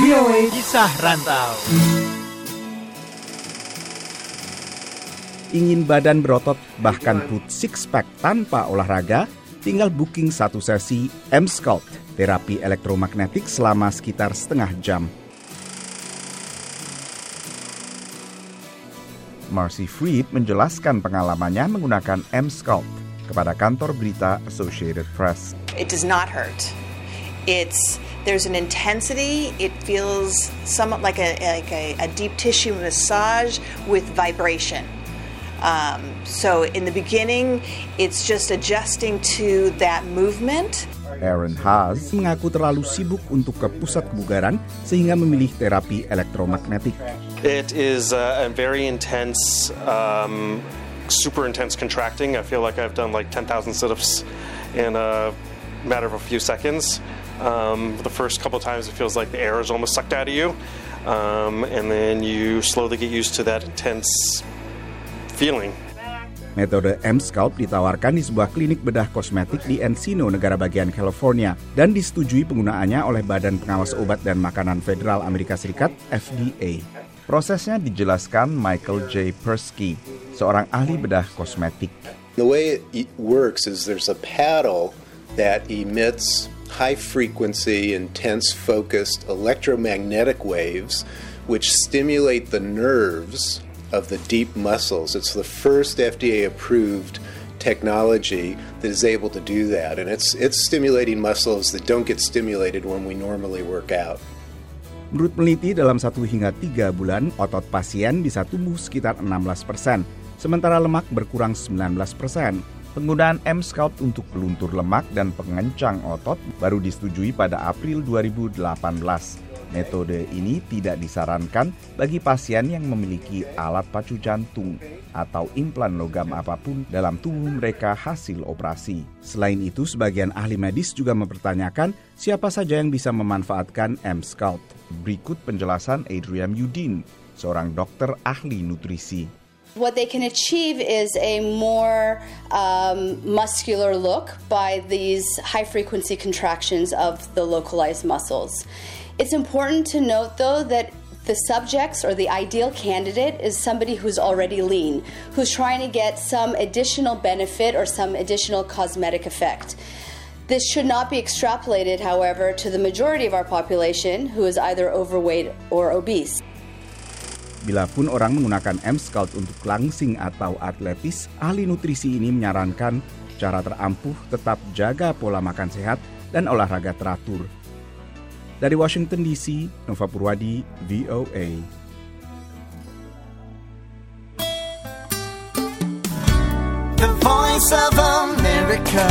VOA Kisah Rantau. Ingin badan berotot bahkan put six pack tanpa olahraga? Tinggal booking satu sesi M-Sculpt, terapi elektromagnetik selama sekitar setengah jam. Marcy Fried menjelaskan pengalamannya menggunakan M-Sculpt kepada kantor berita Associated Press. It does not hurt. It's there's an intensity. It feels somewhat like a like a, a deep tissue massage with vibration. Um, so in the beginning, it's just adjusting to that movement. Aaron Haas mengaku terlalu sibuk untuk ke pusat kebugaran sehingga memilih terapi elektromagnetik. It is uh, a very intense, um, super intense contracting. I feel like I've done like 10,000 sit-ups in a matter of a few seconds. Um, the first couple times it feels like the air is almost sucked out of you. Um, and then you slowly get used to that intense feeling. Metode M-Sculpt ditawarkan di sebuah klinik bedah kosmetik di Encino, negara bagian California, dan disetujui penggunaannya oleh Badan Pengawas Obat dan Makanan Federal Amerika Serikat (FDA). Prosesnya dijelaskan Michael J. Persky, seorang ahli bedah kosmetik. The way it works is there's a paddle that emits high frequency, intense focused electromagnetic waves which stimulate the nerves of the deep muscles. It's the first FDA approved technology that is able to do that and it's it's stimulating muscles that don't get stimulated when we normally work out. Menurut peneliti, dalam satu hingga tiga bulan, otot pasien bisa tumbuh sekitar 16 persen, sementara lemak berkurang 19 persen. Penggunaan M-Sculpt untuk peluntur lemak dan pengencang otot baru disetujui pada April 2018. Metode ini tidak disarankan bagi pasien yang memiliki alat pacu jantung atau implan logam apa pun dalam tubuh mereka hasil operasi. Selain itu, sebagian ahli medis juga mempertanyakan siapa saja yang bisa memanfaatkan M-Sculpt. Berikut penjelasan Adrian Yudin, seorang dokter ahli nutrisi. What they can achieve is a more um, muscular look by these high frequency contractions of the localized muscles. It's important to note, though, that the subjects or the ideal candidate is somebody who's already lean, who's trying to get some additional benefit or some additional cosmetic effect. This should not be extrapolated, however, to the majority of our population who is either overweight or obese. Bila pun orang menggunakan M-Sculpt untuk langsing atau atletis, ahli nutrisi ini menyarankan cara terampuh tetap jaga pola makan sehat dan olahraga teratur. Dari Washington DC, Nova Purwadi, VOA. The Voice of America.